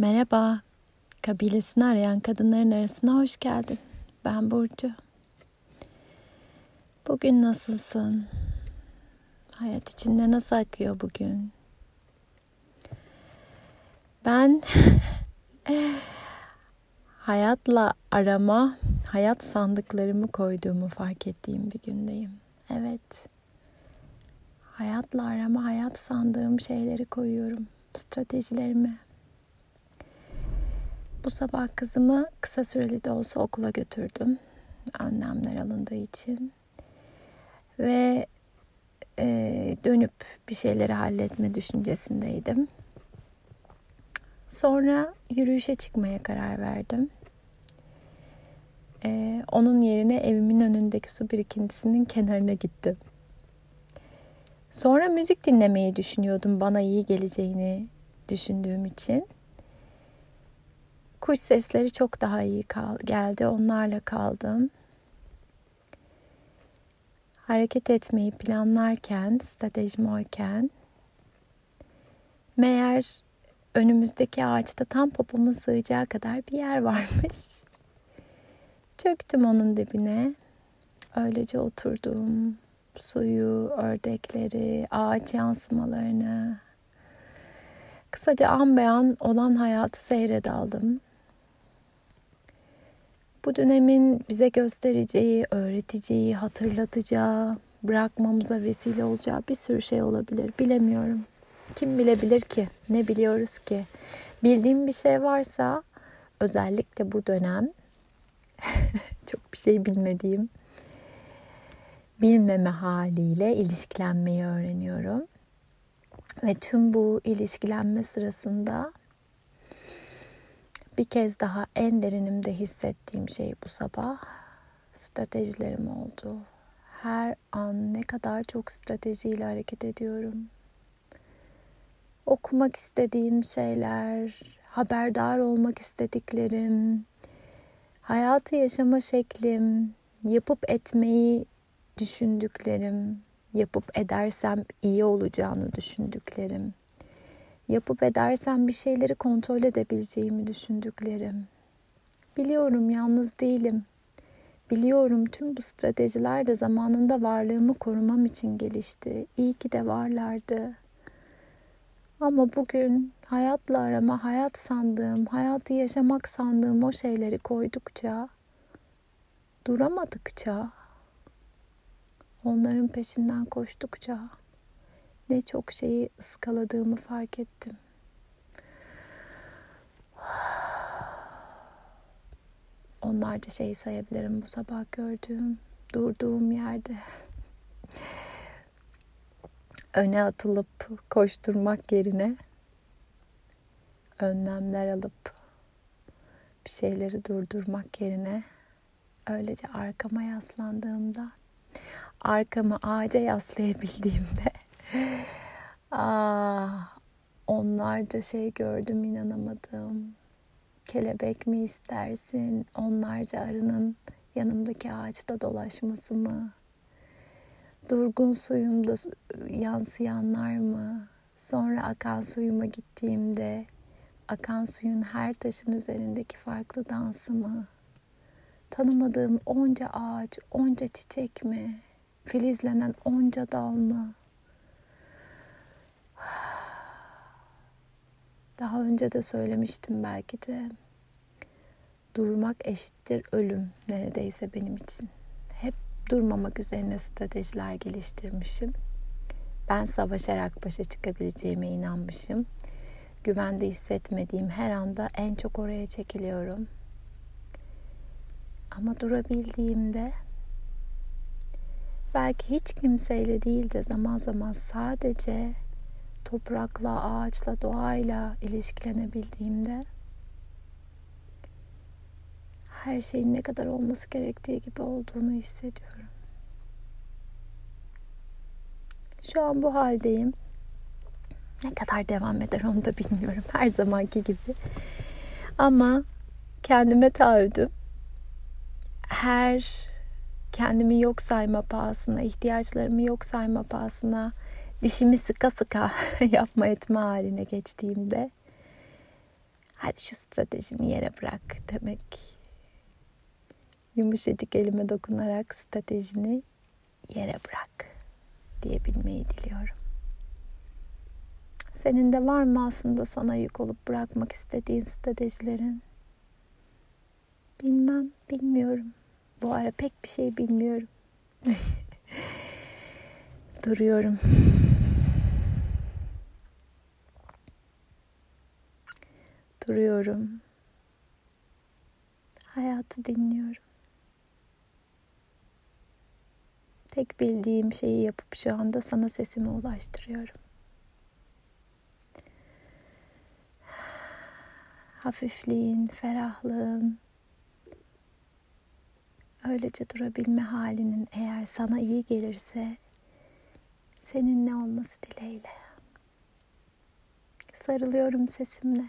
Merhaba, kabilesini arayan kadınların arasına hoş geldin. Ben Burcu. Bugün nasılsın? Hayat içinde nasıl akıyor bugün? Ben hayatla arama, hayat sandıklarımı koyduğumu fark ettiğim bir gündeyim. Evet. Hayatla arama, hayat sandığım şeyleri koyuyorum. Stratejilerimi, bu sabah kızımı kısa süreli de olsa okula götürdüm. Önlemler alındığı için. Ve e, dönüp bir şeyleri halletme düşüncesindeydim. Sonra yürüyüşe çıkmaya karar verdim. E, onun yerine evimin önündeki su birikintisinin kenarına gittim. Sonra müzik dinlemeyi düşünüyordum bana iyi geleceğini düşündüğüm için. Kuş sesleri çok daha iyi kal geldi. Onlarla kaldım. Hareket etmeyi planlarken, stratejim oyken meğer önümüzdeki ağaçta tam popomun sığacağı kadar bir yer varmış. Çöktüm onun dibine. Öylece oturdum. Suyu, ördekleri, ağaç yansımalarını, kısaca an beyan olan hayatı seyre daldım. Bu dönemin bize göstereceği, öğreteceği, hatırlatacağı, bırakmamıza vesile olacağı bir sürü şey olabilir. Bilemiyorum. Kim bilebilir ki? Ne biliyoruz ki? Bildiğim bir şey varsa özellikle bu dönem çok bir şey bilmediğim bilmeme haliyle ilişkilenmeyi öğreniyorum. Ve tüm bu ilişkilenme sırasında bir kez daha en derinimde hissettiğim şey bu sabah stratejilerim oldu. Her an ne kadar çok stratejiyle hareket ediyorum. Okumak istediğim şeyler, haberdar olmak istediklerim, hayatı yaşama şeklim, yapıp etmeyi düşündüklerim, yapıp edersem iyi olacağını düşündüklerim yapıp edersem bir şeyleri kontrol edebileceğimi düşündüklerim. Biliyorum yalnız değilim. Biliyorum tüm bu stratejiler de zamanında varlığımı korumam için gelişti. İyi ki de varlardı. Ama bugün hayatla arama, hayat sandığım, hayatı yaşamak sandığım o şeyleri koydukça, duramadıkça, onların peşinden koştukça ne çok şeyi ıskaladığımı fark ettim. Onlarca şey sayabilirim bu sabah gördüğüm, durduğum yerde. Öne atılıp koşturmak yerine önlemler alıp bir şeyleri durdurmak yerine öylece arkama yaslandığımda arkamı ağaca yaslayabildiğimde ah, onlarca şey gördüm inanamadım. Kelebek mi istersin? Onlarca arının yanımdaki ağaçta dolaşması mı? Durgun suyumda yansıyanlar mı? Sonra akan suyuma gittiğimde akan suyun her taşın üzerindeki farklı dansı mı? Tanımadığım onca ağaç, onca çiçek mi? Filizlenen onca dal mı? Daha önce de söylemiştim belki de. Durmak eşittir ölüm neredeyse benim için. Hep durmamak üzerine stratejiler geliştirmişim. Ben savaşarak başa çıkabileceğime inanmışım. Güvende hissetmediğim her anda en çok oraya çekiliyorum. Ama durabildiğimde belki hiç kimseyle değil de zaman zaman sadece toprakla, ağaçla, doğayla ilişkilenebildiğimde her şeyin ne kadar olması gerektiği gibi olduğunu hissediyorum. Şu an bu haldeyim. Ne kadar devam eder onu da bilmiyorum. Her zamanki gibi. Ama kendime taahhüdüm. Her kendimi yok sayma pahasına, ihtiyaçlarımı yok sayma pahasına dişimi sıka sıka yapma etme haline geçtiğimde Hadi şu stratejini yere bırak demek. Yumuşacık elime dokunarak stratejini yere bırak diyebilmeyi diliyorum. Senin de var mı aslında sana yük olup bırakmak istediğin stratejilerin? Bilmem, bilmiyorum. Bu ara pek bir şey bilmiyorum. Duruyorum. Duruyorum. Hayatı dinliyorum. Tek bildiğim şeyi yapıp şu anda sana sesimi ulaştırıyorum. Hafifliğin, ferahlığın, öylece durabilme halinin eğer sana iyi gelirse seninle olması dileğiyle. Sarılıyorum sesimle.